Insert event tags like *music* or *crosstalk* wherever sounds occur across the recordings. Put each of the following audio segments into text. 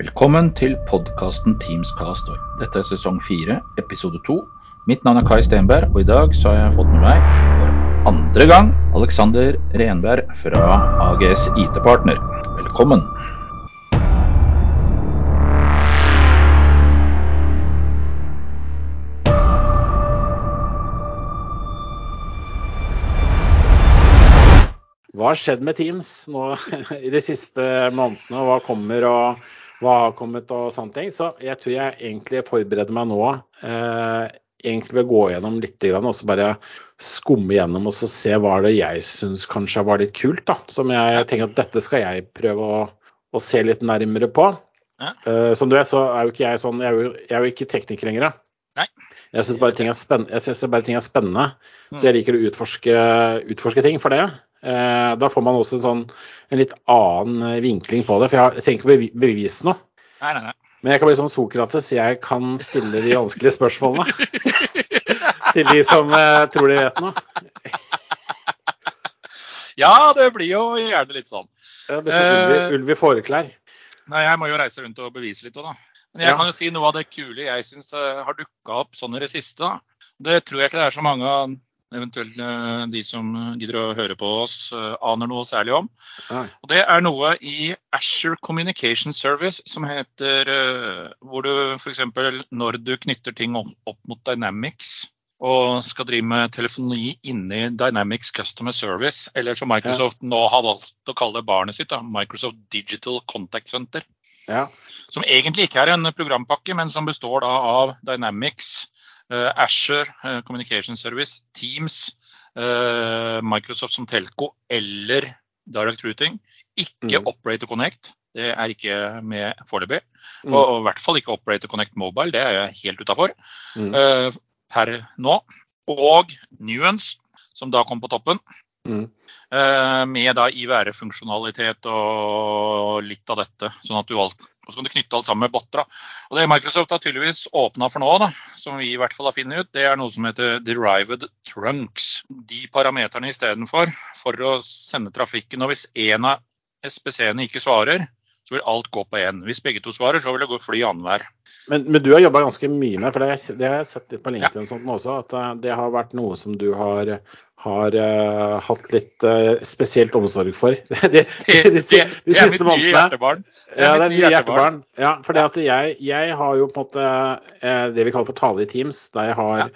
Velkommen til podkasten Teams Castor. Dette er sesong fire, episode to. Mitt navn er Kai Stenberg, og i dag så har jeg fått med meg for andre gang Alexander Renberg fra AGS IT-partner. Velkommen. Hva har skjedd med Teams nå *laughs* i de siste månedene, og hva kommer og hva har kommet og sånne ting. Så jeg tror jeg egentlig forbereder meg nå. Eh, egentlig vil gå gjennom litt og så bare skumme gjennom og så se hva det jeg syns kanskje var litt kult. da, Som jeg tenker at dette skal jeg prøve å, å se litt nærmere på. Ja. Eh, som du vet, så er jo ikke jeg sånn Jeg er jo, jeg er jo ikke tekniker lenger. Nei. Jeg syns bare, er bare ting er spennende. Mm. Så jeg liker å utforske, utforske ting for det. Eh, da får man også en, sånn, en litt annen eh, vinkling på det. For jeg, trenger ikke å bevi- bevise noe. Nei, nei, nei. Men jeg kan bli sånn Sokrates, jeg kan stille de vanskelige spørsmålene. *laughs* Til de som eh, tror de vet noe. Ja, det blir jo gjerne litt sånn. Jeg blir sånn ulv, Eh. ulv i fåreklær. Nei, jeg må jo reise rundt og bevise litt òg, da. Men jeg Ja. kan jo si noe av det kule jeg syns har dukka opp sånn i det siste. da. Det tror jeg ikke det er så mange av eventuelt eh, de som gidder å høre på oss, eh, aner noe særlig om. Og Det er noe i Asher Communication Service som heter eh, Hvor du f.eks. når du knytter ting opp, mot Dynamics og skal drive med telefoni inni Dynamics Customer Service, eller som Microsoft nå har valgt å kalle barnet sitt, da, Microsoft Digital Contact Center. Ja. Som egentlig ikke er en programpakke, men som består da av Dynamics, Asher eh, Communication Service, Teams, eh, Microsoft som telco eller Direct Routing. Ikke Mm. Operator Connect. Det er ikke med foreløpig. Mm. Og, og i hvert fall ikke Operator Connect Mobile. Det er jeg helt utafor Mm. eh, per nå. Og Nuance, som da kom på toppen. Mm. Uh, med da IVR-funksjonalitet og litt av dette. Sånn at du alt, og så kan du knytte alt sammen med botter. da. Og Det Microsoft har tydeligvis åpna for nå, da, som vi i hvert fall har funnet ut, det er noe som heter derived trunks. De parameterne istedenfor for å sende trafikken. Og hvis én av SPC-ene ikke svarer, så vil alt gå på én. Hvis begge to svarer, så vil det gå fly annenhver. Men, men du har jobba ganske mye med, for det, det har jeg sett litt på LinkedIn ja. sånt også, at eh, det har vært noe som du har, har uh, hatt litt uh, spesielt omsorg for de, *laughs* de, de, de, det, de, de det er mitt nye hjertebarn. Ja, det er mitt nye hjertebarn. Ja, for det at jeg, jeg har jo på en måte det vi kaller for tale i Teams, der jeg har,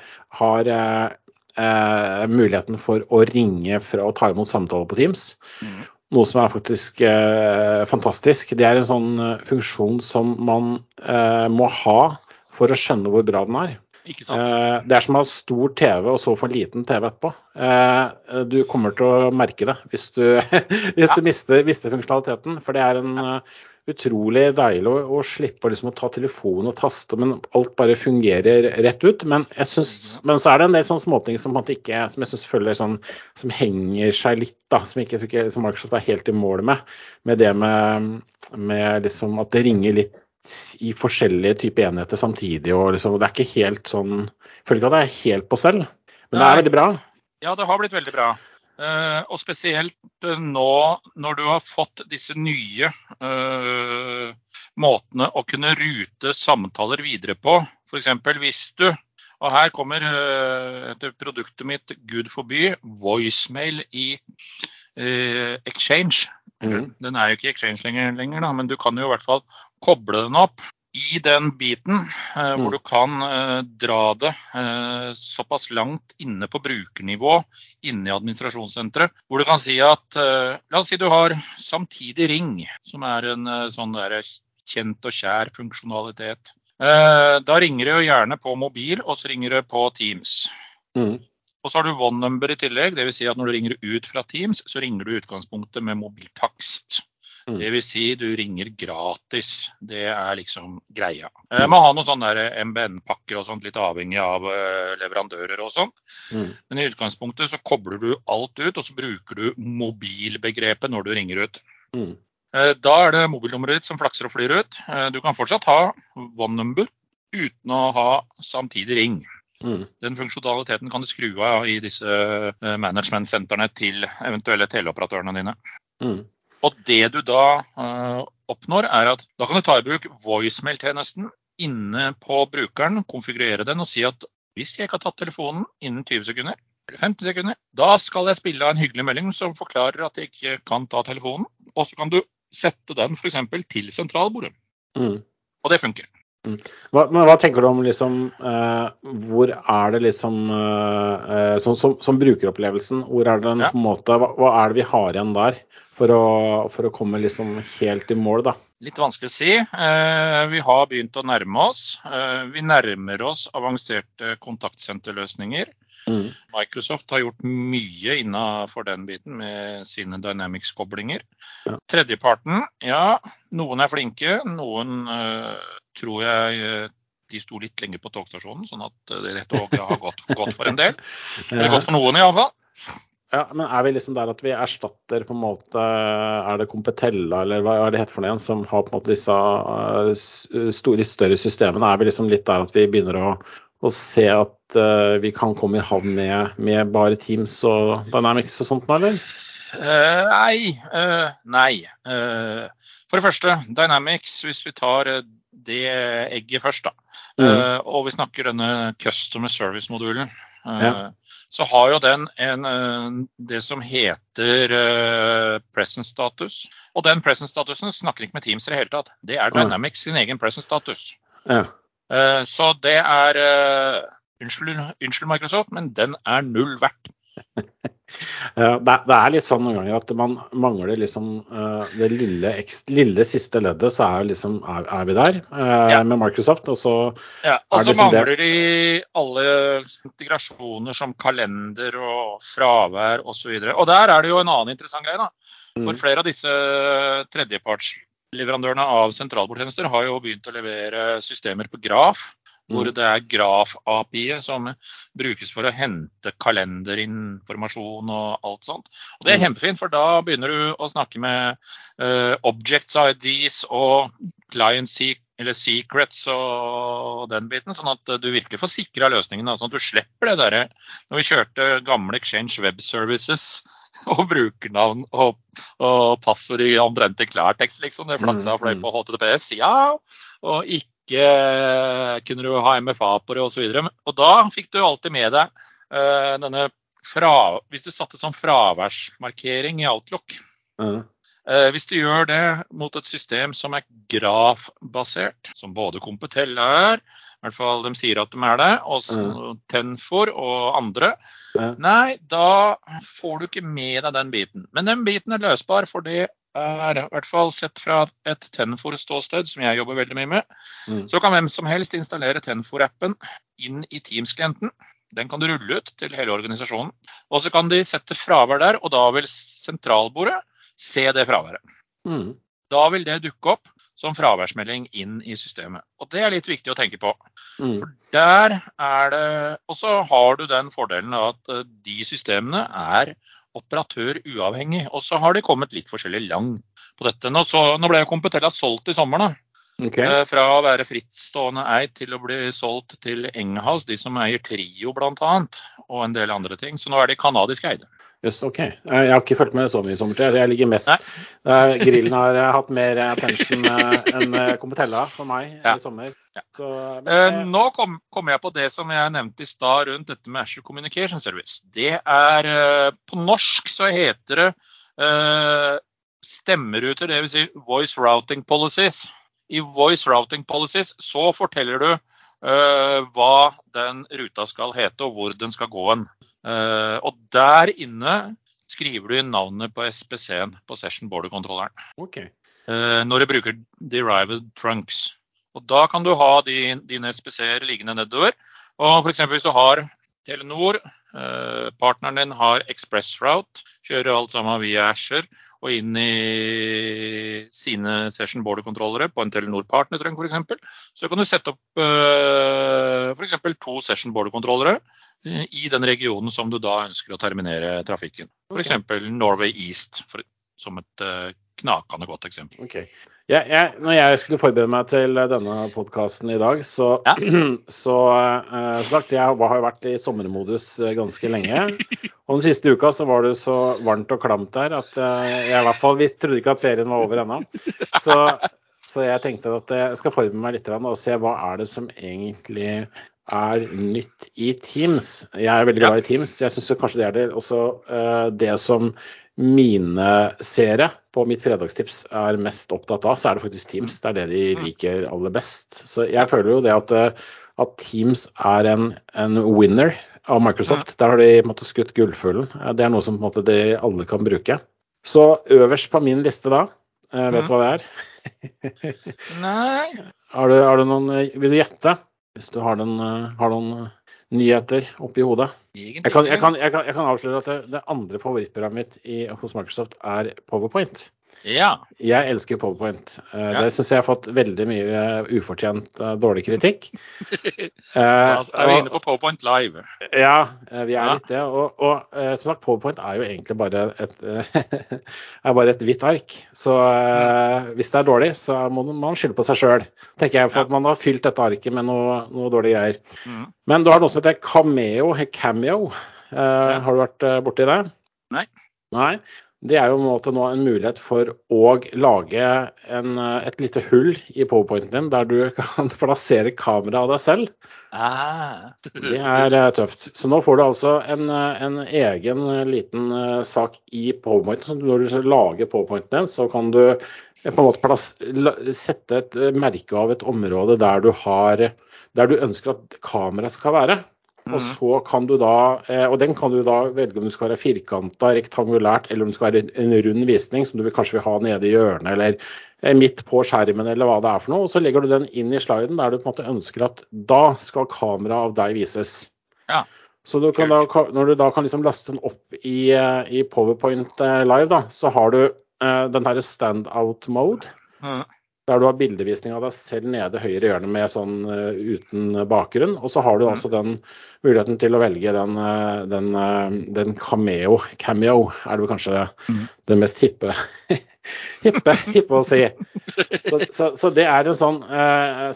har uh, muligheten for å ringe fra og ta imot samtaler på Teams. Mhm. Noe som er faktisk eh, fantastisk. Det er en sånn eh, funksjon som man eh, må ha for å skjønne hvor bra den er. Eh, det er som å ha stor TV og så få liten TV etterpå. Eh, du kommer til å merke det hvis du, *laughs* hvis du mister, mister funksjonaliteten. For det er en eh, utrolig deilig å, å slippe liksom, å ta telefonen og taste, men alt bare fungerer rett ut. Men, jeg synes, men så er det en del sånne småting som, ikke, som jeg syns føler sånn, som henger seg litt, da, som, ikke, som Microsoft er helt i mål med. Med det med, med liksom, at det ringer litt i forskjellige typer enheter samtidig. og liksom, Det er ikke helt sånn føler ikke at det er helt på stell, men det er veldig bra. Ja, det har blitt veldig bra. Eh, og spesielt eh, nå når du har fått disse nye eh, måtene å kunne rute samtaler videre på. F.eks. hvis du og her kommer etter produktet mitt, gud forby, voicemail i Exchange. Mhm. Den er jo ikke i Exchange lenger, lenger da, men du kan jo i hvert fall koble den opp i den biten eh, hvor Mm. du kan eh, dra det eh, såpass langt inne på brukernivå inne i administrasjonssenteret, hvor du kan si at eh, La oss si du har samtidig ring, som er en eh, sånn der kjent og kjær funksjonalitet. Eh, da ringer det jo gjerne på mobil, og så ringer det på Teams. Mm. Og så har du one number i tillegg, dvs. Si at når du ringer ut fra Teams, så ringer du i utgangspunktet med mobiltakst. Mm. Dvs. Si du ringer gratis. Det er liksom greia. Jeg må ha noen sånne MBN-pakker og sånt, litt avhengig av eh, leverandører og sånt. Mm. Men i utgangspunktet så kobler du alt ut, og så bruker du mobilbegrepet når du ringer ut. Mm. Eh, Da er det mobilnummeret ditt som flakser og flyr ut. Eh, Du kan fortsatt ha one number uten å ha samtidig ring. Mm. Den funksjonaliteten kan du skru av i disse eh, management-sentrene til eventuelle teleoperatørene dine. Mhm. Og det du da uh, oppnår, er at da kan du ta i bruk voicemail-tjenesten inne på brukeren, konfigurere den og si at hvis jeg ikke har tatt telefonen innen 20 sekunder, eller 50 sekunder, da skal jeg spille av en hyggelig melding som forklarer at jeg ikke kan ta telefonen. Og så kan du sette den f.eks. til sentralbordet. Mm. Og det funker. Hva, men hva tenker du om liksom eh, Hvor er det liksom eh, eh som, som, som, brukeropplevelsen, hvor er det den ja. på en måte hva, hva, er det vi har igjen der for å, for å komme liksom helt i mål, da? Litt vanskelig å si. Eh, vi har begynt å nærme oss. Eh, vi nærmer oss avanserte kontaktsenterløsninger. Mm. Microsoft har gjort mye innenfor den biten med sine Dynamics-koblinger. Ja. Tredjeparten, ja, noen er flinke. Noen uh, tror jeg uh, de sto litt lenger på togstasjonen, sånn at uh, det toget har gått, gått, for en del. *laughs* Eller gått for noen, iallfall. Ja, men er vi liksom der at vi erstatter på en måte Er det Competella eller hva er det heter for noe igjen, som har på en måte disse store, større systemene? Er vi liksom litt der at vi begynner å, å se at uh, vi kan komme i havn med, med, bare Teams og Dynamics og sånt eller? Uh, nei. Uh, nei. for det første, Dynamics, hvis vi tar det egget først, da. Mm. og vi snakker denne customer service-modulen. Ja så har jo den en, det som heter presence status. Og den presence statusen snakker ikke med Teams i det hele tatt. Det er Dynamics sin egen presence status. Ja. Uh, så det er uh, unnskyld, unnskyld, Microsoft, men den er null verdt. *laughs* det, er litt sånn noen ganger at man mangler liksom det lille, lille siste leddet, så er, liksom, er, vi der ja. med Microsoft. Og så, ja, og så liksom mangler de alle integrasjoner som kalender og fravær osv. Og, så og der er det jo en annen interessant greie. da. For mm. flere av disse tredjepartsleverandørene av sentralbordtjenester har jo begynt å levere systemer på graf hvor mm. det er graf-API som brukes for å hente kalenderinformasjon og alt sånt. Og Det er mm. kjempefint, for da begynner du å snakke med uh, objects IDs og client eller secrets og den biten, sånn at du virkelig får sikra løsningen. Sånn at du slipper det derre når vi kjørte gamle Exchange Web Services *laughs* og brukernavn og, og passord i omtrent i klartekst, liksom. Det flaksa og fløy på HTTPS. Ja, og ikke ikke kunne du ha MFA på det osv. Og, så og da fikk du alltid med deg uh, denne fra, Hvis du satte sånn fraværsmarkering i Outlook. Mm. Uh, hvis du gjør det mot et system som er grafbasert, som både Competella er, i hvert fall de sier at de er det, og mm. Tenfor og andre, nei, da får du ikke med deg den biten. Men den biten er løsbar, for det er, i hvert fall sett fra et Tenfor-ståsted, som jeg jobber veldig mye med, mm. så kan hvem som helst installere Tenfor-appen inn i Teams-klienten. Den kan du rulle ut til hele organisasjonen. Og så kan de sette fravær der, og da vil sentralbordet se det fraværet. Mm. Da vil det dukke opp som fraværsmelding inn i systemet. Og det er litt viktig å tenke på. Mm. For der er det Og så har du den fordelen at eh, de systemene er operatør uavhengig. Og så har de kommet litt forskjellig langt på dette. Nå, så, nå ble Kompetella Competella solgt i sommer, da. Okay. Eh, fra å være frittstående eid til å bli solgt til Enghouse, de som eier Trio bl.a. Og en del andre ting. Så nå er de canadisk eide. Yes, ok. Eh, jeg har ikke fulgt med så mye i sommertid. Jeg ligger mest uh, Grillen har hatt mer attention uh, enn Competella for meg ja. i sommer. Ja. Så, men, uh, nå kommer kom jeg på det som jeg nevnte i stad rundt dette med Asher Communication Service. Det er På norsk så heter det stemmeruter, dvs. Si voice routing policies. I voice routing policies så forteller du hva den ruta skal hete og hvor den skal gå hen. Uh, og der inne skriver du inn navnet på SPC-en, på Session Border-kontrolleren. Okay. Uh, når du bruker derived trunks. Og Da kan du ha dine dine SPC-er liggende nedover. Og f.eks. hvis du har Telenor, partneren din har Expressroute, kjører alt sammen via Asher og inn i sine Session Border-kontrollere på en Telenor partnertrunk f.eks., så kan du sette opp uh, f.eks. to Session Border-kontrollere i den regionen som du da ønsker å terminere trafikken. F.eks. Okay. Norway East. Som et uh, knakende godt eksempel. Okay. Jeg, jeg, når jeg skulle forberede meg til denne podkasten i dag, så, ja. *clears throat* så uh, sagt, jeg har vært i sommermodus ganske lenge. Og den siste uka så var det så varmt og klamt der at uh, jeg i hvert fall visst, trodde ikke at ferien var over ennå. Så, så, jeg tenkte at jeg skal forberede meg litt og se hva er det som egentlig er nytt i Teams. Jeg er veldig glad i Teams. Jeg syns kanskje det er det også uh, det som mine seere på mitt fredagstips er mest opptatt av, så er det faktisk Teams. Det er det de mm. liker aller best. Så jeg føler jo det at, uh, at Teams er en, en, winner av Microsoft. Der har de på en måte skutt gullfuglen. Det er noe som på en måte de alle kan bruke. Så øverst på min liste da, uh, vet du hva det er? Nei. Har du, har du noen, vil du gjette? hvis du har, den, eh, har noen eh, nyheter oppi hodet. Jeg kan, jeg, kan, jeg, kan, jeg kan, avsløre at det, det andre favorittprogrammet mitt i, hos Microsoft er Powerpoint. Ja. Jeg elsker Powerpoint. Uh, ja. Det syns jeg har fått veldig mye ufortjent uh, dårlig kritikk. *laughs* Uh, er vi inne på Powerpoint Live? Ja, vi er ja. litt det. Og, og som sagt, Powerpoint er jo egentlig bare et, *laughs* er bare et hvitt ark. Så hvis det er dårlig, så må man skylde på seg sjøl, tenker jeg. For at man har fylt dette arket med noe, noe dårlige greier. Mm. Men du har noe som heter Cameo. Cameo. Har du vært borti det? Nei. Nei det er jo en nå en mulighet for å lage en, et lite hull i powerpointen din der du *laughs* kan plassere kameraet av deg selv. Ah. det er eh, tøft. Så nå får du altså en, en egen liten eh, sak i powerpointen. Når du lager powerpointen din, så kan du eh, på en måte plass, sette et merke av et område der du, har, der du ønsker at kameraet skal være. Og mm. så kan du da, eh, og den kan du da velge om du skal være firkanta, rektangulært, eller om det skal være en rund visning som du kanskje vil ha nede i hjørnet eller eh, midt på skjermen, eller hva det er for noe. Og så legger du den inn i sliden der du på en måte ønsker at da skal kameraet av deg vises. Ja. Så du da, når du da kan liksom laste den opp i, eh, i Powerpoint Live, da, så har du den herre standout mode. Der du har bildevisning av deg selv nede høyre hjørne med sånn uh, uten bakgrunn. Og så har du mm. altså den muligheten til å velge den, uh, den, uh, den cameo. Cameo er det kanskje mm. det mest hippe, *laughs* hippe, hippe å si. Så, så, så, det er en sånn,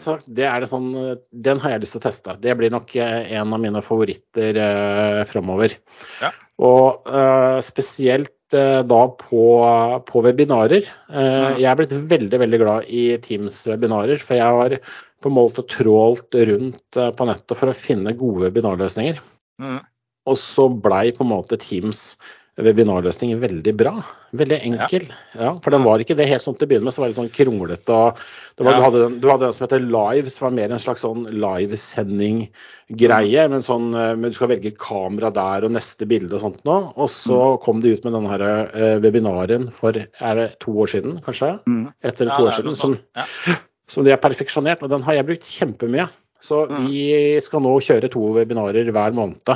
så det er en sånn Den har jeg lyst til å teste. Det blir nok en av mine favoritter uh, framover. Ja. Og spesielt Eh, da på, på webinarer. Eh, jeg er blitt veldig veldig glad i Teams-webinarer, for jeg har på en måte trålt rundt eh, på nettet for å finne gode webinarløsninger. Mm. Og så blei på en måte Teams webinarløsning veldig bra. Veldig enkel. Ja. ja. For den var ikke det helt sånn til å begynne med, så var det sånn kronglete. var, ja. du, hadde du, hadde den, som heter Live, som var mer en slags sånn livesending-greie. Mm. Men, sånn, eh, men du skal velge kamera der og neste bilde og sånt nå. Og så mm. kom de ut med denne her, uh, webinaren for er det to år siden, kanskje? Mm. Etter to år siden. Som, *gasps* som de har perfeksjonert. Og den har jeg brukt kjempemye. Så mm. vi skal nå kjøre to webinarer hver måned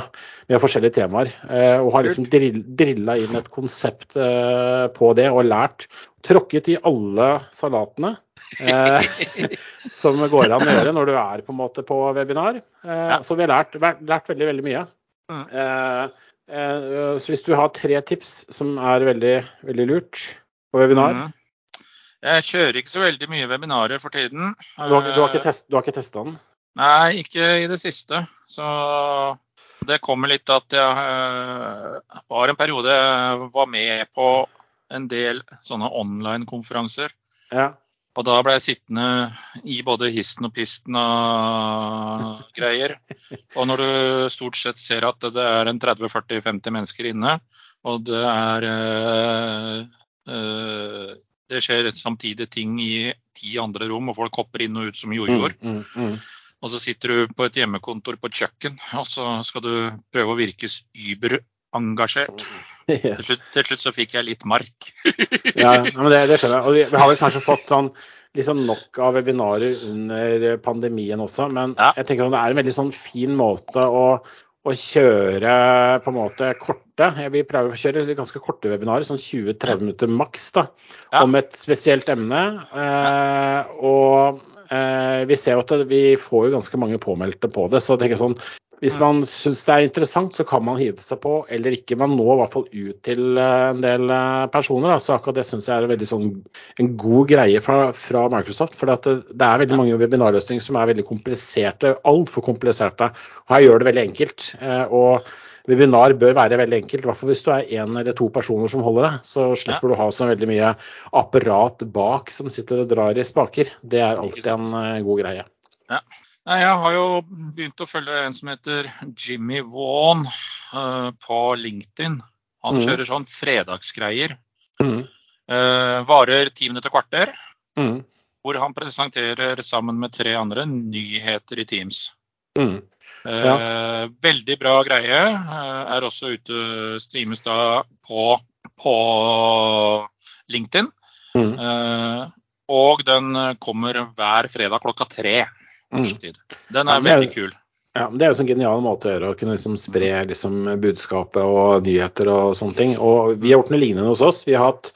med forskjellige temaer. Eh, og har liksom drilla inn et konsept eh, på det og lært. Tråkket i alle salatene eh, *laughs* som går an å gjøre når du er på en måte på webinar. Så vi har lært, lært veldig, veldig mye. Mm. Så hvis du har tre tips som er veldig, veldig lurt på webinar mm. Jeg kjører ikke så veldig mye webinarer for tiden. Du har, du har ikke, test, testa den? Nei, ikke i det siste. Så det kommer litt at jeg uh, var en periode jeg var med på en del sånne online-konferanser. Ja. Og da ble jeg sittende i både histen og pisten og *laughs* greier. Og når du stort sett ser at det er en 30-40-50 mennesker inne, og det er uh, Det skjer samtidig ting i ti andre rom, og folk hopper inn og ut som jojoer. Mm, mm, mm. Og så sitter du på et hjemmekontor på et kjøkken, og så skal du prøve å virke überengasjert. Til slutt, til slutt så fikk jeg litt mark. *laughs* ja, men det, det, skjønner jeg. Og vi, vi har vel kanskje fått sånn liksom nok av webinarer under pandemien også, men ja. jeg tenker at det er en veldig sånn fin måte å, å kjøre på en måte korte. Vi prøver å kjøre ganske korte webinarer, sånn 20-30 minutter maks, da, ja. om et spesielt emne. Eh, og vi ser jo at vi får jo ganske mange påmeldte på det. Så jeg tenker sånn, Hvis man syns det er interessant, så kan man hive seg på eller ikke. Man når i hvert fall ut til eh, en del eh, personer. Da. Så akkurat det syns jeg er veldig sånn, en god greie fra, fra Microsoft. For det, det, er veldig mange webinarløsninger som er veldig kompliserte. Altfor kompliserte. Og her gjør det veldig enkelt. Eh, og webinar bør være veldig enkelt. I hvert fall hvis du er én eller to personer som holder det. Så slipper ja. du å ha så veldig mye apparat bak som sitter og drar i spaker. Det er alltid en god greie. Ja. Jeg har jo begynt å følge en som heter Jimmy Vaughan uh, på LinkedIn. Han mm. kjører sånn fredagsgreier. Mm. Uh, varer ti minutter kvarter. Mm. Hvor han presenterer sammen med tre andre nyheter i Teams. Mm. Ja. Uh, veldig bra greie. er også ute streames da på, på LinkedIn. Mm. og den kommer hver fredag klokka tre norsk tid. Den er veldig kul. Ja, Det er jo en sånn genial måte å gjøre, å kunne liksom spre liksom, budskapet og nyheter og sånne ting. Og Vi har gjort noe lignende hos oss. Vi har hatt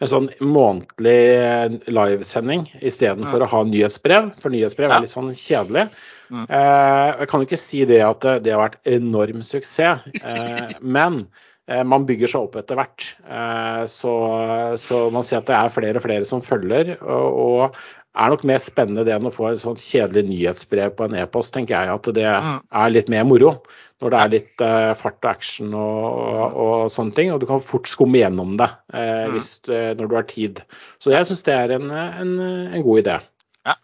en sånn månedlig livesending istedenfor å ha nyhetsbrev, for nyhetsbrev er litt sånn kjedelig. Mm. Eh, jeg kan jo ikke si det at det har vært enorm suksess, eh, *laughs* men eh, man bygger seg opp etter hvert. Eh, så, så, man ser at det er flere og flere som følger. Og, det er nok mer spennende det enn å få et sånt kjedelig nyhetsbrev på en e-post, tenker jeg. At det mm. er litt mer moro. Når det er litt fart og action og, og, og, sånne ting. Og du kan fort skumme gjennom det uh, hvis, når du har tid. Så jeg syns det er en, en, en, god idé. Ja.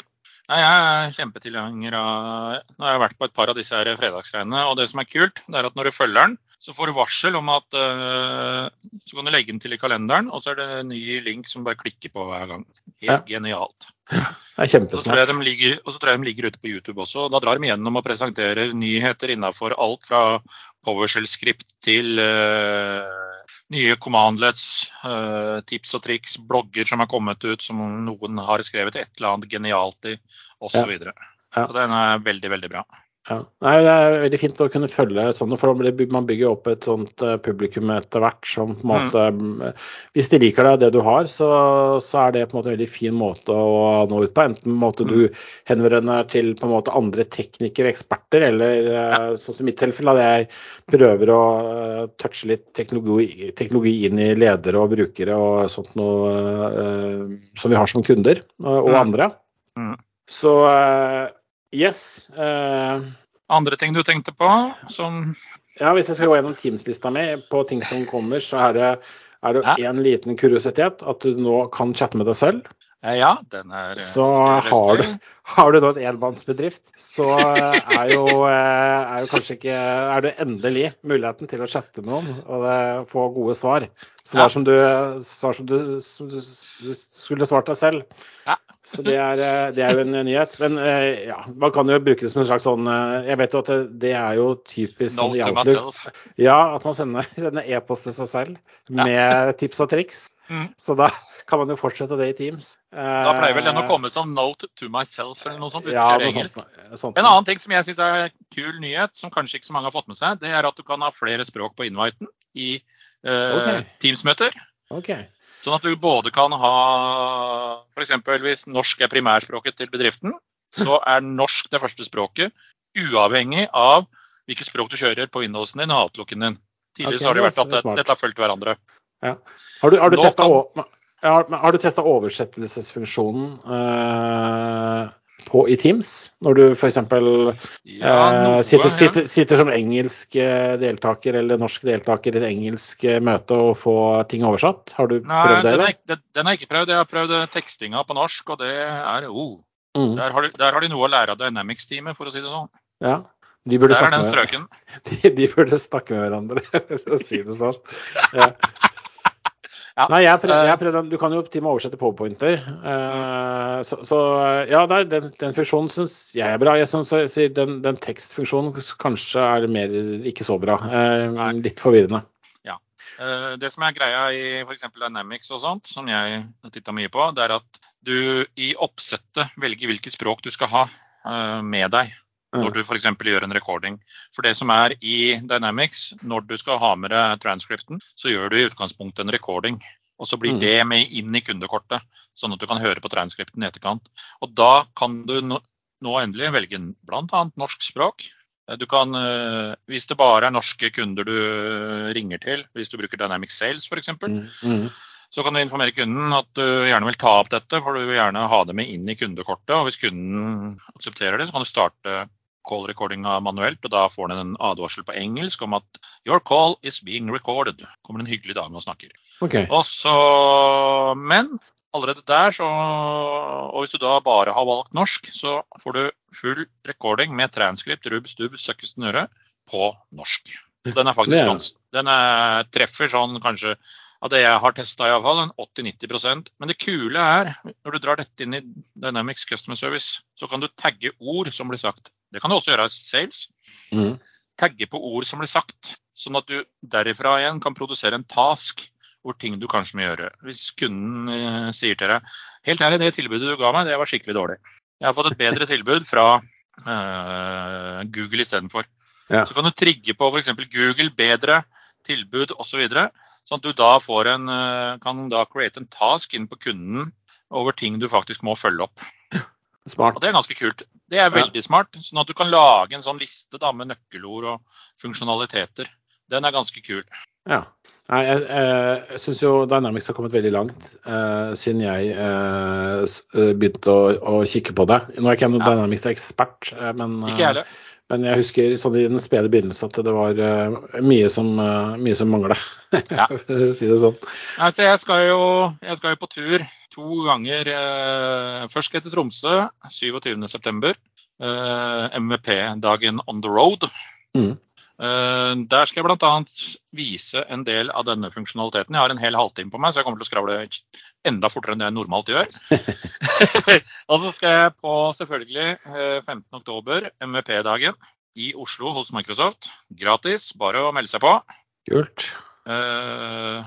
Nei, jeg er kjempetilhenger av Nå har jeg vært på et par av disse her fredagsgreiene. Og det som er kult, det er at når du følger den, så får du varsel om at uh, Så kan du legge den til i kalenderen, og så er det en ny link som bare klikker på hver gang. Helt ja. genialt. Det er kjempesmart. Og så tror jeg de ligger ute på YouTube også. Da drar de gjennom og presenterer nyheter innafor alt fra PowerShell-skript til uh, nye commandlets, uh, tips og triks, blogger som er kommet ut som noen har skrevet et eller annet genialt i, osv. Så, videre. ja. så den er veldig, veldig bra. Ja. Nei, Det er veldig fint å kunne følge sånne, for man bygger opp et sånt eh, publikum etter hvert som på en måte mm. Hvis de liker deg, det du har, så, så, er det på en måte en veldig fin måte å nå ut på. Enten måte du mm. henvender til på en måte andre teknikere, eksperter, eller eh, ja. sånn som i mitt tilfelle, at jeg prøver å touche litt teknologi, teknologi, inn i ledere og brukere og sånt noe som vi har som kunder, og, mm. andre. Mm. Så Yes. Uh, Andre ting du tenkte på som Ja, hvis jeg skal gå gjennom Teams-lista mi på ting som kommer, så er det er det én liten kuriositet, at du nå kan chatte med deg selv. Eh, ja, den er eh, Så har du, har du nå en enmannsbedrift, så er jo, er jo, kanskje ikke Er det endelig muligheten til å chatte med noen og få gode svar. Svar, som, du, svar som, du, du, skulle svart deg selv. Ja. *laughs* Så det er, eh, det er, jo en nyhet. Men eh, ja, man kan jo bruke det som en slags sånn eh, Jeg vet jo at det, det er jo typisk sånn. Ja, at man sender *laughs* e-post til seg selv med ja. tips og triks. Mm. Så da kan man jo fortsette det i Teams. Da pleier vel den å komme som 'note to myself' eller noe sånt. hvis ja, engelsk. Sånt, sånt. En annen ting som jeg syns er kul nyhet, som kanskje ikke så mange har fått med seg, det er at du kan ha flere språk på inviten i okay. Teams-møter. Okay. Sånn at du både kan ha f.eks. hvis norsk er primærspråket til bedriften, så er norsk det første språket, uavhengig av hvilket språk du kjører på Windowsen din og Outlooken din. Tidligere okay, har det vært at det, dette har fulgt hverandre. Ja. Har du, har du testa oversettelsesfunksjonen uh, på, i Teams, når du f.eks. Ja, eh, sitter, sitter, sitter, som engelsk eh, deltaker eller norsk deltaker i et engelsk eh, møte og får ting oversatt? Har du Nei, prøvd det? Den, er, den har jeg ikke prøvd. Jeg har prøvd tekstinga på norsk, og det er oh. Mm. Der, har de, der, har de, noe å lære av Dynamics-teamet, for å si det sånn. Ja, de burde, er. *laughs* De, de burde snakke med hverandre, *laughs* for å si det sånn. Ja. Ja. Nei, jeg prøvde, jeg prøvde, Du kan jo til og med oversette powerpointer. Uh, så, så, ja, der, den, den, funksjonen syns jeg er bra. Jeg synes den, den, tekstfunksjonen kanskje er mer ikke så bra. Uh, litt forvirrende. Ja. Uh, det som er greia i f.eks. Dynamics og sånt, som jeg har titta mye på, det er at du i oppsettet velger hvilket språk du skal ha med deg når du f.eks. gjør en recording. For det som er i Dynamics, når du skal ha med deg transcripten, så gjør du i utgangspunktet en recording. Og så blir mm. det med inn i kundekortet, sånn at du kan høre på transcripten i etterkant. Og da kan du nå, endelig velge bl.a. norsk språk. Du kan, hvis det bare er norske kunder du ringer til, hvis du bruker Dynamic Sales f.eks., mm. mm. så kan du informere kunden at du gjerne vil ta opp dette, for du vil gjerne ha det med inn i kundekortet. og Hvis kunden aksepterer det, så kan du starte call recordinga manuelt, og da får den en advarsel på engelsk om at 'your call is being recorded'. kommer en hyggelig dame og snakker. Okay. Også, men allerede der, så, og hvis du da bare har valgt norsk, så får du full recording med transkript, rubb, stubb, søkkesten øre på norsk. Den er faktisk ganske Den er, treffer sånn kanskje av det jeg har testa iallfall, en 80-90% Men det kule er, når du drar dette inn i Dynamics Customer Service, så kan du tagge ord som blir sagt. Det kan du også gjøre i sales. Mm. Tagge på ord som blir sagt, sånn at du derifra igjen kan produsere en task hvor ting du kanskje må gjøre. Hvis kunden eh, sier til deg helt ærlig, det tilbudet du ga meg, det var skikkelig dårlig. Jeg har fått et bedre tilbud fra eh, Google istedenfor. Ja. Så kan du trigge på f.eks. Google bedre tilbud osv. Så sånn at du da får en, eh, kan da create en task inn på kunden over ting du faktisk må følge opp. Smart. Og Det er ganske kult. Det er veldig ja. smart. Sånn at du kan lage en sånn liste da, med nøkkelord og funksjonaliteter. Den er ganske kul. Ja. Nei, jeg, jeg syns jo Dynamics har kommet veldig langt eh, siden jeg eh, begynte å, å, kikke på det. Nå er ikke jeg noen ja. Dynamics-ekspert, men... uh, men, men, jeg husker sånn i den spede begynnelsen at det var mye som, mye som mangla. Ja. *laughs* si det sånn. Altså, jeg, skal jo, jeg skal jo på tur to ganger. først skal jeg til Tromsø 27.9. MVP-dagen on the road. Mm. Eh, der skal jeg bl.a. vise en del av denne funksjonaliteten. Jeg har en hel halvtime på meg, så jeg kommer til å skravle enda fortere enn det jeg normalt gjør. *laughs* og så skal jeg på selvfølgelig 15.10, eh, MVP-dagen i Oslo hos Microsoft. Gratis, bare å melde seg på. Kult. Uh,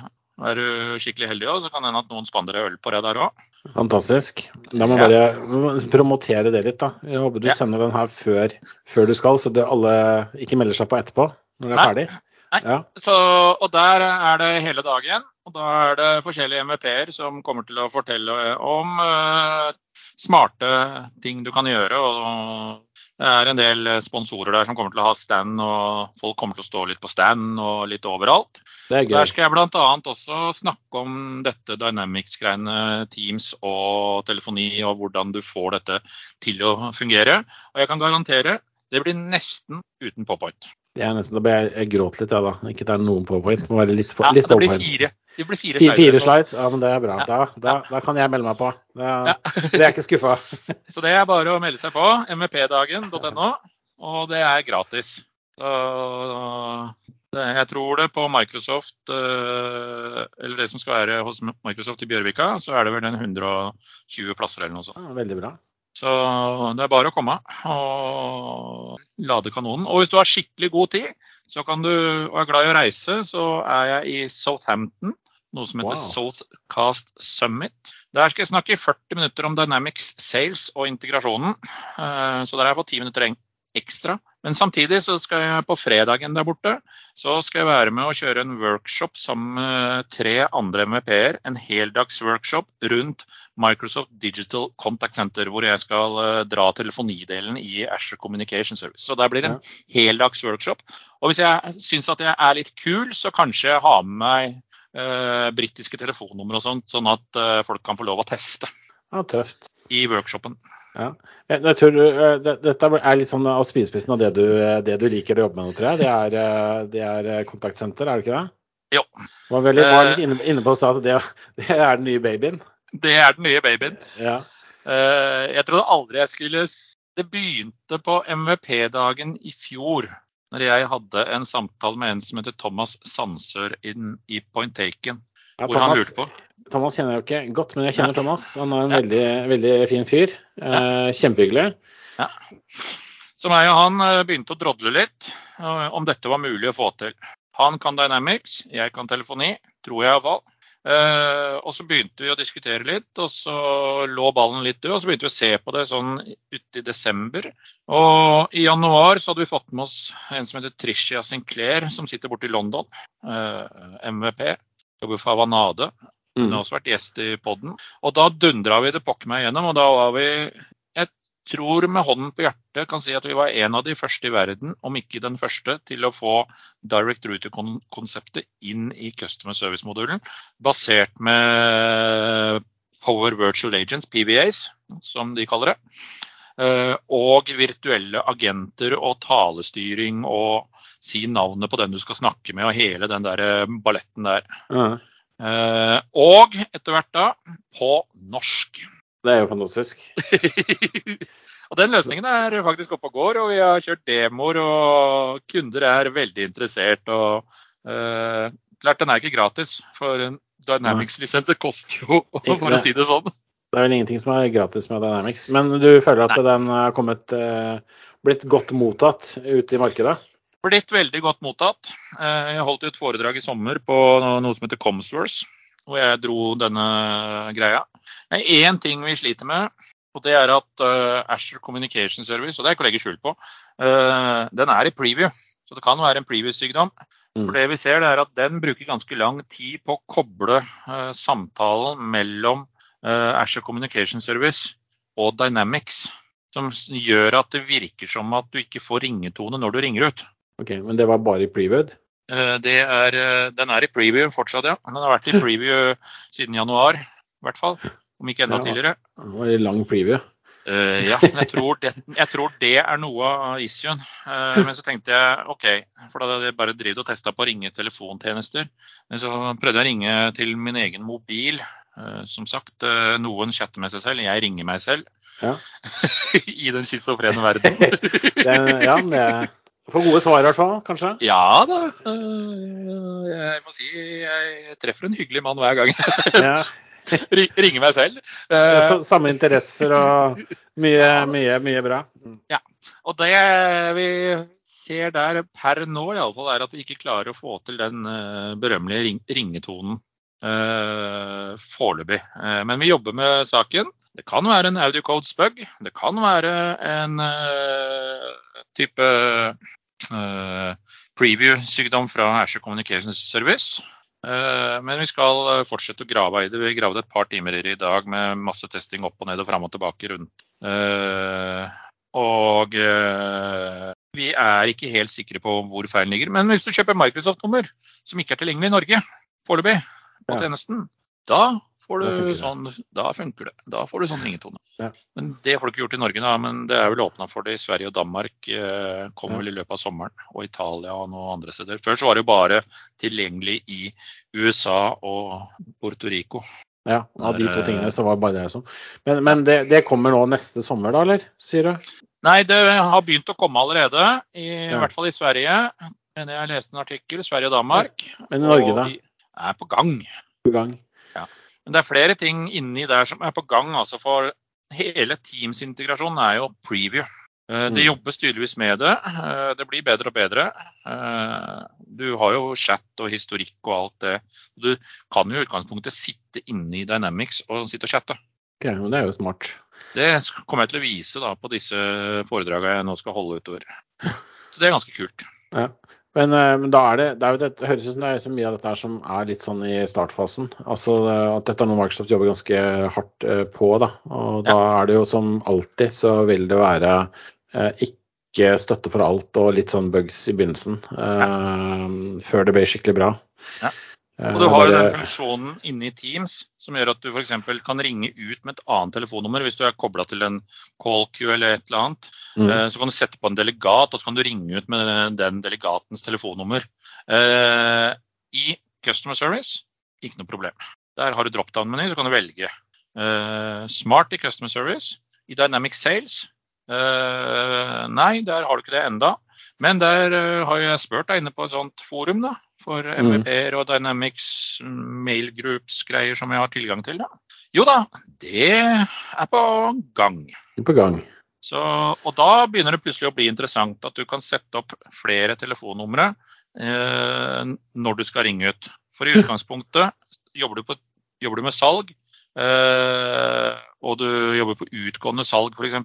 er du skikkelig heldig òg, så kan det hende at noen spanderer øl på deg der òg. Fantastisk. Da må jeg bare promotere det litt, da. Jeg håper du ja. sender den her før, før, du skal, så det alle ikke melder seg på etterpå når det er Nei. ferdig. Nei. Ja. Så, og der er det hele dagen. Og da er det forskjellige MVP-er som kommer til å fortelle om uh, smarte ting du kan gjøre. og det er en del sponsorer der som kommer til å ha stand, og folk kommer til å stå litt på stand og litt overalt. Der skal jeg bl.a. også snakke om dette Dynamics-greiene, Teams og telefoni, og hvordan du får dette til å fungere. Og jeg kan garantere det blir nesten uten påpoint. Er nesten, Da ble jeg, jeg gråt litt, jeg ja, da. Ikke det er noen powerpoint. Må være litt, ja, litt det blir fire. Det blir fire slides. Fire slides, ja, men det er bra. Da, da, da kan jeg melde meg på. Det, *laughs* det er ikke skuffa. *laughs* Så det er bare å melde seg på. mvpdagen.no. Og det er gratis. Så det, jeg tror det på Microsoft, eh, eller det som skal være hos Microsoft i Bjørvika, så er det vel en 120 plasser eller noe sånt. Ja, veldig bra. Så det er bare å komme og lade kanonen. Og hvis du har skikkelig god tid så kan du, og er glad i å reise, så er jeg i Southampton noe som heter wow. Southcast Summit. Der skal jeg snakke i 40 minutter om Dynamics Sales og integrasjonen. Eh, så der har jeg fått 10 minutter ekstra. Men samtidig så skal jeg på fredagen der borte så skal jeg være med å kjøre en workshop sammen med tre andre MVP-er. En heldags workshop rundt Microsoft Digital Contact Center, hvor jeg skal eh, dra telefonidelen i Asher Communication Service. Så der blir det en heldags workshop. Og hvis jeg syns at jeg er litt kul, så kanskje jeg har med meg eh, britiske telefonnumre og sånt, sånn at eh, folk kan få lov å teste. Ja, tøft. I workshopen. Ja. Jeg, tror, uh, det, dette er litt sånn av spisespissen av det du, det du, liker å jobbe med nå, tror jeg. Det er, uh, det er kontaktsenter, er det ikke det? Jo. Du var, veldig, var litt inne, inne på at det, det, er den nye babyen? Det er den nye babyen. Ja. Jeg trodde aldri jeg skulle Det begynte på MVP-dagen i fjor når jeg hadde en samtale med en som heter Thomas Sandsør i Point Taken. Ja, hvor Thomas, han lurte på. Thomas kjenner jeg jo ikke godt, men jeg kjenner ja. Thomas. Han er en ja. veldig, veldig fin fyr. Eh, kjempehyggelig. Ja. Så meg og han eh, begynte å drodle litt eh, om dette var mulig å få til. Han kan Dynamics, jeg kan telefoni, tror jeg iallfall. Uh, og så begynte vi å diskutere litt, og så lå ballen litt død. Og så begynte vi å se på det sånn ute i desember. Og i januar så hadde vi fått med oss en som heter Tricia Sinclair, som sitter borte i London. Uh, MVP. Jobber for Avanade. Hun har mm. også vært gjest i poden. Og da dundra vi det pokker meg gjennom, Og da var vi Jeg tror med hånden på hjertet kan si at vi var en av de første i verden, om ikke den første, til å få Direct Router-konseptet inn i Customer Service-modulen, basert med Power Virtual Agents, PVAs, som de kaller det. Eh, og virtuelle agenter og talestyring og si navnet på den du skal snakke med og hele den der eh, balletten der. Mm. Og etter hvert da på norsk. Det er jo fantastisk. *laughs* og Den løsningen er faktisk oppe og går, og vi har kjørt demoer, og kunder er veldig interessert. og uh, Klart den er ikke gratis, for Dynamics-lisenser koster jo, *laughs* for å si det sånn. Det er vel ingenting som er gratis med Dynamics. Men du føler at Nei. den har kommet, uh, blitt godt mottatt ute i markedet? Blitt veldig godt mottatt. Uh, jeg holdt et foredrag i sommer på noe som heter Comsworth hvor jeg dro denne greia. Det er én ting vi sliter med, og det er at uh, Asher Communication Service, og det er ikke å legge skjul på, den er i preview. Så det kan være en preview-sykdom. Mm. For det vi ser, det er at den bruker ganske lang tid på å koble samtalen mellom Asher Communication Service og Dynamics. Som gjør at det virker som at du ikke får ringetone når du ringer ut. Ok, Men det var bare i preview? Er, den er i preview fortsatt, ja. Den har vært i preview siden januar, i hvert fall. Om ikke enda ja, tidligere. Det var en lang preview. Uh, ja, jeg tror, det, jeg tror, det, er noe av issuen. Uh, men så tenkte jeg OK, for da hadde jeg bare drevet og testa på å ringe telefontjenester. Men så prøvde jeg å ringe til min egen mobil. Uh, som sagt, noen chatter med seg selv, jeg ringer meg selv. Ja. *laughs* I den schizofrene verden. *laughs* ja, det Får gode svar i hvert fall, kanskje? Ja da. Jeg må si jeg treffer en hyggelig mann hver gang. *laughs* ja. ringer meg selv. Samme interesser og mye, mye, mye bra. Mm. Ja. Og det vi ser der per nå, iallfall, er at vi ikke klarer å få til den berømmelige ringetonen uh, foreløpig. Uh, men vi jobber med saken. Det kan være en audiocodes bug. Det kan være en type preview-sykdom fra Asher Communications Service. Eh, men vi skal eh, fortsette å grave i det. Vi gravde et par timer i dag med masse testing opp og ned og fram og tilbake rundt. Eh, og vi er ikke helt sikre på hvor feilen ligger. Men hvis du kjøper Microsoft-nummer som ikke er tilgjengelig i Norge foreløpig på tjenesten, da får du sånn, da funker det. Da får du sånn ringetone. Ja. Men det får du ikke gjort i Norge, da. Men det er vel åpna for det i Sverige og Danmark. Eh, kommer vel i løpet av sommeren. Og Italia og noen andre steder. Før så var det jo bare tilgjengelig i USA og Puerto Rico. Ja, av de to tingene så var det bare det som Men, men det, det, kommer nå neste sommer, da, eller? Sier du? Nei, det har begynt å komme allerede. I, ja. i hvert fall i Sverige. Men jeg leste en artikkel. Sverige og Danmark. Men i Norge, da? Og vi er på gang. På gang. Ja. Men det er flere ting inni der som er på gang. altså For hele Teams-integrasjonen er jo preview. Eh, det mm. jobbes tydeligvis med det. Eh, det blir bedre og bedre. Eh, du har jo chat og historikk og alt det. Du kan jo i utgangspunktet sitte inne i Dynamics og sitte og chatte. Okay, Det er jo smart. Det kommer jeg til å vise da på disse foredragene jeg nå skal holde utover. *laughs* Så det er ganske kult. Ja. Men, eh, men, da er det, det, er det, det høres ut som det er så mye av dette som er litt sånn i startfasen. Altså At dette er noe Microsoft jobber ganske hardt eh, på. da, og Da er det jo som alltid så vil det være eh, ikke støtte for alt og litt sånn bugs i begynnelsen. Eh, før det blir skikkelig bra. Ja. Og du har jo den funksjonen inne i Teams som gjør at du f.eks. kan ringe ut med et annet telefonnummer. Hvis du er kobla til en call queue eller et eller annet, mm. Eh, så kan du sette på en delegat, og så kan du ringe ut med den delegatens telefonnummer. Eh, I Customer Service ikke noe problem. Der har du drop-down-meny, så kan du velge. Eh, smart i Customer Service. I Dynamic Sales nei, der har du ikke det enda. Men der har jeg spurt deg inne på et sånt forum, da for MVP-er mm. og Dynamics mailgroups-greier som jeg har tilgang til. Da. Jo da, det er på gang. På gang. Så, og da begynner det plutselig å bli interessant at du kan sette opp flere telefonnumre eh, når du skal ringe ut. For i utgangspunktet jobber du, på, jobber du med salg, eh, og du jobber på utgående salg f.eks.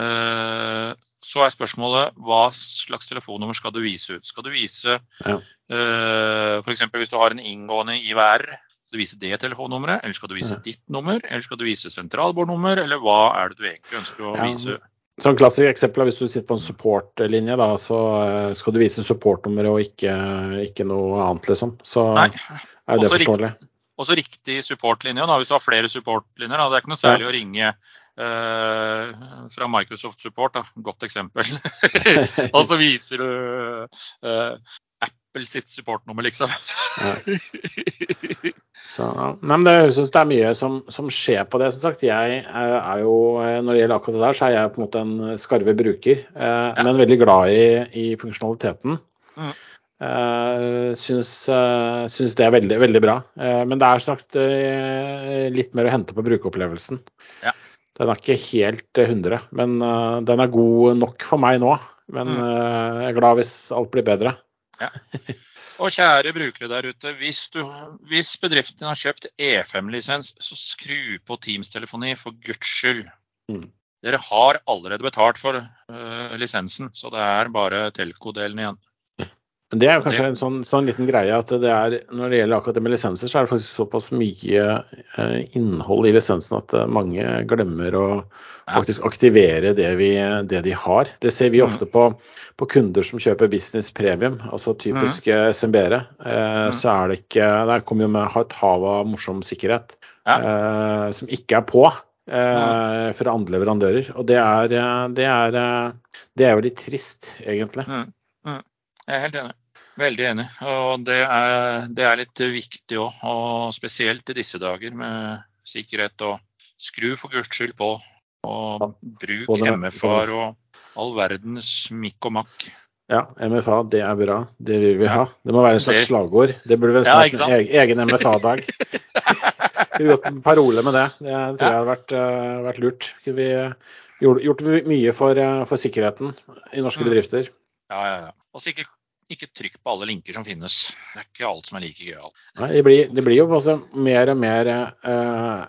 Eh, så er spørsmålet hva slags telefonnummer skal du vise ut. Skal du vise ja. uh, eh, f.eks. hvis du har en inngående IVR, Skal du vise det telefonnummeret, eller skal du vise ditt nummer, eller skal du vise sentralbordnummer, eller hva er det du egentlig ønsker å Ja. vise? Sånn klassisk eksempel er hvis du sitter på en supportlinje, da, så eh, skal du vise supportnummeret og ikke, ikke noe annet, liksom. Så Nei. er det Også forståelig. Også riktig supportlinje, da, hvis du har flere supportlinjer. Da. Det er ikke noe særlig å ringe eh, fra Microsoft Support, da. godt eksempel. *laughs* og så viser du uh, Apple sitt supportnummer, liksom. *laughs* Så. Nei, men det høres ut det er mye som, som skjer på det. Som sagt, jeg er, er jo, eh, Når det gjelder akkurat det der, så er jeg på en måte en skarve bruker, eh, men veldig glad i, i funksjonaliteten. Mm. Uh, syns, uh, syns det er veldig, veldig bra. Uh, men det er sagt uh, litt mer å hente på brukeropplevelsen. Ja. Den er ikke helt eh, 100, men uh, den er god nok for meg nå. Men eh, jeg er glad hvis alt blir bedre. *laughs* Og kjære brukere der ute, hvis, du, hvis bedriften har kjøpt E5-lisens, så skru på Teams-telefoni for guds skyld. Mm. Dere har allerede betalt for uh, lisensen, så det er bare telco-delen igjen. Det er jo kanskje en sånn, sånn liten greie at det er, når det gjelder akkurat det med lisenser, så er det faktisk såpass mye eh, innhold i lisensen at eh, mange glemmer å faktisk aktivere det, vi, det de har. Det ser vi Mhm. ofte på, på kunder som kjøper business premium, altså typisk mm. SMB-ere. Eh, Mhm. Så er det ikke Der kommer jo med et hav av morsom sikkerhet Ja. eh, som ikke er på Uh, fra andre leverandører. Og det er, det er, det er jo litt trist, egentlig. Mm. Mm. Jeg er helt enig. Veldig enig. Og det er, det er litt viktig òg, og spesielt i disse dager med sikkerhet. Og skru for guds skyld på. Og bruk MFA MFR og all verdens mikk og makk. Ja, MFA, det er bra. Det vil vi ha. Det må være en slags slagord. Det burde vel snart ja, en egen- egen MFA-dag. På parole med det. Det tror jeg hadde vært, eh, vært lurt. Vi gjort, gjort mye for, eh, for sikkerheten i norske Mm. bedrifter. Ja, ja, ja. Og så ikke, trykk på alle linker som finnes. Det er ikke alt som er like gøyalt. Det, det blir jo også mer og mer eh,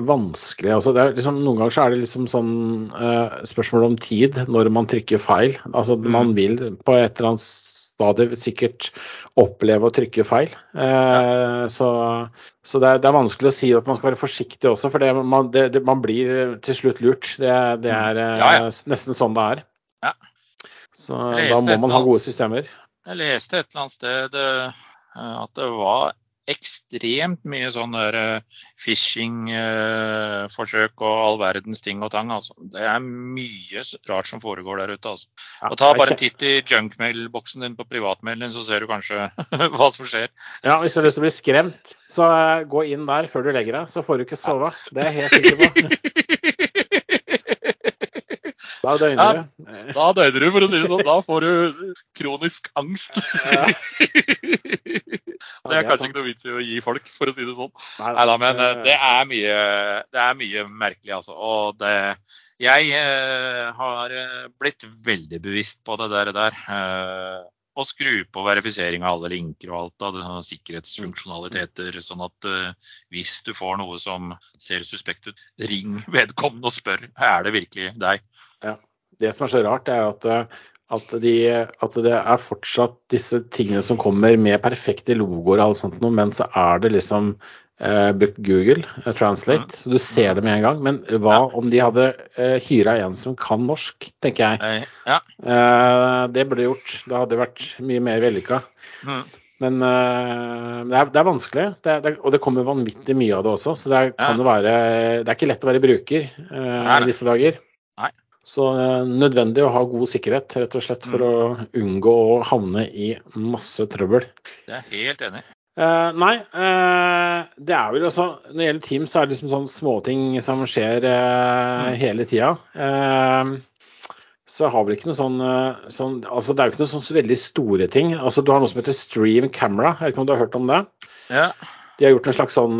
vanskelig. Altså, det er liksom, noen ganger så er det liksom sånn eh, spørsmål om tid når man trykker feil. Altså, Mm. Man vil på et eller annet stadium sikkert oppleve å trykke feil. Eh, Så, så det, er, det er vanskelig å si at man skal være forsiktig også, for det, man, det, man blir til slutt lurt. Det, det er eh. Ja, ja. nesten sånn det er. Ja. Så da må man ha gode systemer. Jeg leste et eller annet sted eh, at det var ekstremt mye sånn der eh, phishing-forsøk og all verdens ting og tang. Altså. Det er mye rart som foregår der ute. Altså. Og ta bare en titt i junkmail-boksen din på privatmailen så ser du kanskje *laughs* hva som skjer. Ja, Hvis du har lyst til å bli skremt, så eh, gå inn der før du legger deg. Så får du ikke sove. Det er jeg helt sikker på. *laughs* Da døgner du. Da døgner du, for å si det sånn. Da får du kronisk angst. Ja. *laughs* Det er kanskje ikke noe vits i å gi folk, for å si det sånn. Nei, da, men eh, det er mye, det er mye merkelig, altså. Og det Jeg eh, har eh, blitt veldig bevisst på det der. der å skru på verifisering av alle linker og alt av sikkerhetsfunksjonaliteter, sånn at uh, hvis du får noe som ser suspekt ut, ring vedkommende og spør er det virkelig deg. Det som er så rart, er at, eh, at, de, at det er fortsatt disse tingene som kommer med perfekte logoer og alt sånt noe, men så er det liksom eh, brukt Google eh, Translate, så du ser det med en gang. Men hva om de hadde eh, hyra en som kan norsk, tenker jeg. Eh, ja. Eh, det burde gjort. Det hadde vært mye mer vellykka. Mm. Men eh, det, er, det er vanskelig, det er, det og det kommer vanvittig mye av det også. Så det er, kan Ja. være Det er ikke lett å være bruker eh, i disse dager. Nei. Så eh, nødvendig å ha god sikkerhet, rett og slett for Mm. å unngå å havne i masse trøbbel. Det er helt enig. Eh, nei, eh, det er vel også Når det gjelder Teams, så er det liksom sånne småting som skjer eh, Mm. hele tida. Eh, så jeg har vel ikke noe sånn, eh, sånn Altså, det er jo ikke noe sånn så veldig store ting. Altså, Du har noe som heter Stream Camera. Jeg vet ikke om du har hørt om det? Ja. De har gjort en slags sånn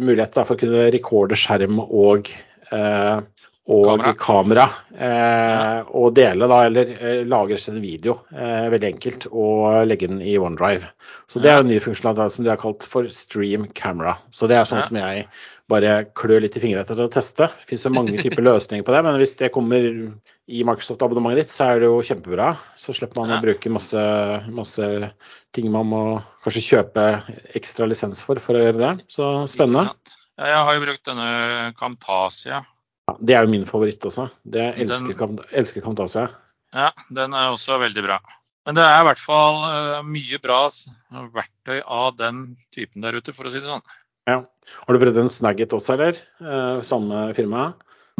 mulighet da, for å kunne rekorde skjerm og, eh, og Kamera. kamera. eh, Og dele, da, eller eh, lagres en video. eh, veldig enkelt. Og legge den i OneDrive. Så det er en ny funksjonalitet som de har kalt for Stream Camera. Så det er sånn Ja. som jeg bare klør litt i fingrene etter å teste. Det finnes jo mange typer løsninger på det, men hvis det kommer i Microsoft-abonnementet ditt, så er det jo kjempebra. Så slipper man Ja. å bruke masse, masse ting man må kanskje kjøpe ekstra lisens for for å gjøre det. Så spennende. Ja, jeg har jo brukt denne Camtasia. Ja, det er jo min favoritt også. Det jeg elsker, Den- Cam- elsker Camtasia. Ja, den er også veldig bra. Men det er i hvert fall eh, mye bra verktøy av den typen der ute, for å si det sånn. Ja. Har du prøvd en Snagget også, eller? Eh, samme firma?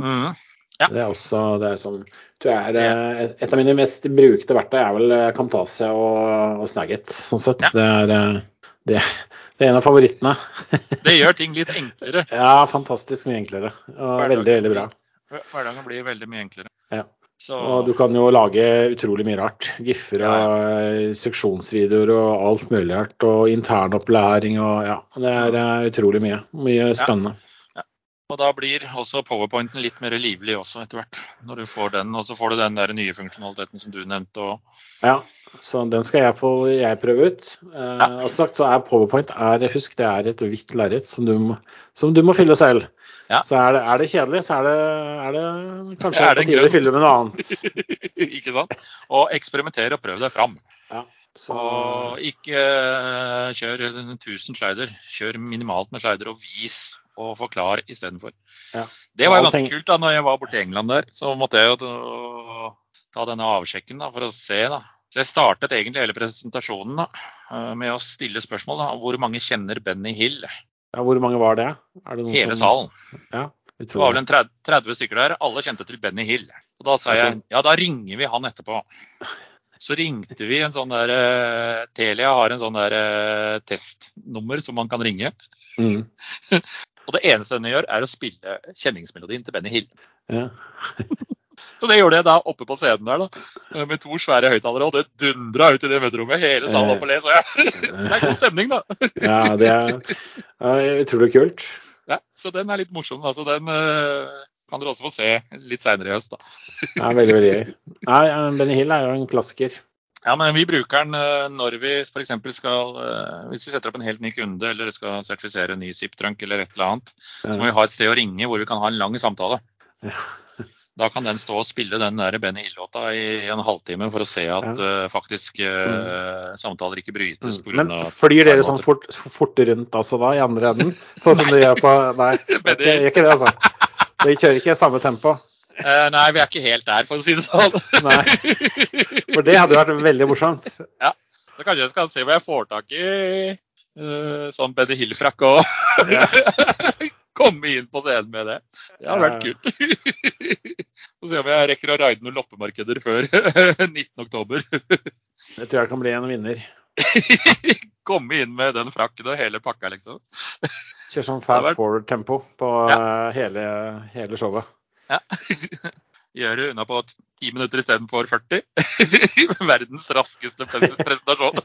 Mm, Ja. Det er også det er sånn, er, eh, Et av mine mest brukte verktøy er vel Camtasia og, og Snagget. Sånn sett. Ja. Det, er, det, det er en av favorittene. *laughs* Det gjør ting litt enklere. Ja, fantastisk mye enklere. Og veldig, veldig bra. Hverdagen blir veldig mye enklere. Ja. Så Og du kan jo lage utrolig mye rart. Giffer og ja. instruksjonsvideoer og alt mulig rart. Og internopplæring og ja. Det er eh, utrolig mye. Mye spennende. Og da blir også powerpointen litt mer livlig også etter hvert. Når du får den, Og så får du den der nye funksjonaliteten som du nevnte. Og, Ja, så den skal jeg få jeg prøve ut. Eh, og sagt så er Powerpoint er, husk, det er et hvitt lerret som, som du må fylle selv. Ja. Så er det, er det kjedelig, så er det, er det kanskje Er det på tide å fylle med noe annet. *laughs* ikke sant? Og eksperimenter og prøv deg fram. Ja, så, Og ikke uh, kjør 1000 slider. Kjør minimalt med slider, og vis og forklare istedenfor. Ja. Det var jo ganske kult da når jeg var borte i England der. Så måtte jeg jo ta- denne avsjekken da, for å se. da. Så jeg startet egentlig hele presentasjonen da, eh, med å stille spørsmål. da, Hvor mange kjenner Benny Hill? ja, hvor mange var det? Det Hele som- salen. Ja, Det var vel en 30, 30 stykker der. Alle kjente til Benny Hill. Og da sa jeg ja, da ringer vi han etterpå. Så ringte vi en sånn der eh, Telia har en sånn der eh, testnummer som man kan ringe. Mm. *laughs* Og det eneste den gjør, er å spille kjenningsmelodien til Benny Hill. Ja. *laughs* Så det gjorde jeg da oppe på scenen der, da. eh, Med to svære høyttalere, og det dundra ut i det møterommet. Hele salen oppe og le. Så jeg *laughs* Det er god stemning, da. *laughs* ja, det er utrolig kult. Ja, så den er litt morsom. Altså, den uh, kan dere også få se litt seinere i høst, da. Ja, veldig, veldig gøy. Nei, Benny Hill er jo en klassiker. Ja, men vi bruker den eh, når vi f.eks. skal eh, Hvis vi setter opp en helt ny kunde eller skal sertifisere en ny ZipTrunk eller et eller annet, så må vi ha et sted å ringe hvor vi kan ha en lang samtale. Da kan den stå og spille den der Benny Hill-låta i en halvtime for å se at eh, faktisk eh, samtaler ikke brytes Mm. Men flyr dere sånn fort, fort rundt altså da, i andre enden? *laughs* Sånn som du gjør på Nei, *laughs* det gjør ikke det, altså. *laughs* Dere kjører ikke i samme tempo. Eh, nei, vi er ikke helt der, for å si det sånn. *laughs* Nei. For det hadde vært veldig morsomt. Så kanskje jeg skal se hva jeg får tak i uh, sånn Benny Hill-frakk og *laughs* komme inn på scenen med det. Det hadde vært kult. *laughs* Så se om jeg rekker å raide noen loppemarkeder før 19.10. Det tror jeg kan bli en vinner. Komme inn med den frakken og hele pakka, liksom. Kjøre sånn fast forward-tempo på ja. hele, hele showet. Ja. *laughs* Gjør det unna på ti minutter istedenfor 40. *laughs* Verdens raskeste presentasjon. *laughs*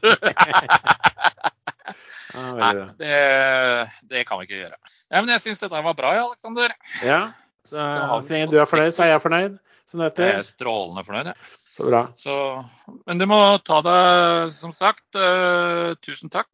Nei, det, det kan vi ikke gjøre. Ja, men jeg syns dette var bra, Aleksander. ja. Så, så lenge du er fornøyd, så er jeg fornøyd. Som det Jeg er strålende fornøyd. jeg. Så bra. Så, men du må ta deg, som sagt, Uh, tusen takk.